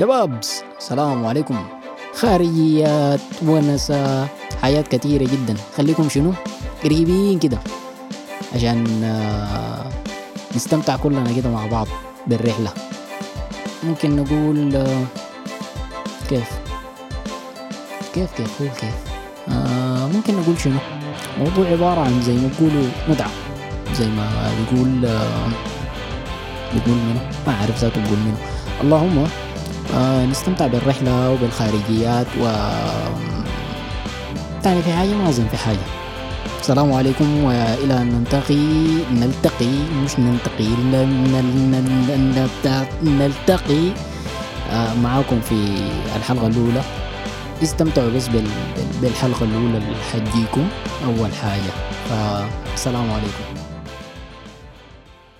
شباب السلام عليكم. خارجيات ونسة حياة كثيرة جدا. خليكم شنو؟ قريبين كده. عشان آه، نستمتع كلنا كده مع بعض بالرحلة. ممكن نقول آه، كيف؟ كيف كيف؟ قول كيف. آه ممكن نقول شنو؟ موضوع عبارة عن زي ما تقولوا متعة زي ما بيقول بيقول منه ما أعرف ذاته بيقول منه اللهم نستمتع بالرحلة وبالخارجيات و تاني في حاجة ما أظن في حاجة. السلام عليكم وإلى أن نلتقي نلتقي مش نلتقي نل- نل- نل- نلت- نلتقي آه، معاكم في الحلقة الأولى. استمتعوا بس بال- بال- بالحلقة الأولى اللي حتجيكم أول حاجة. فالسلام عليكم.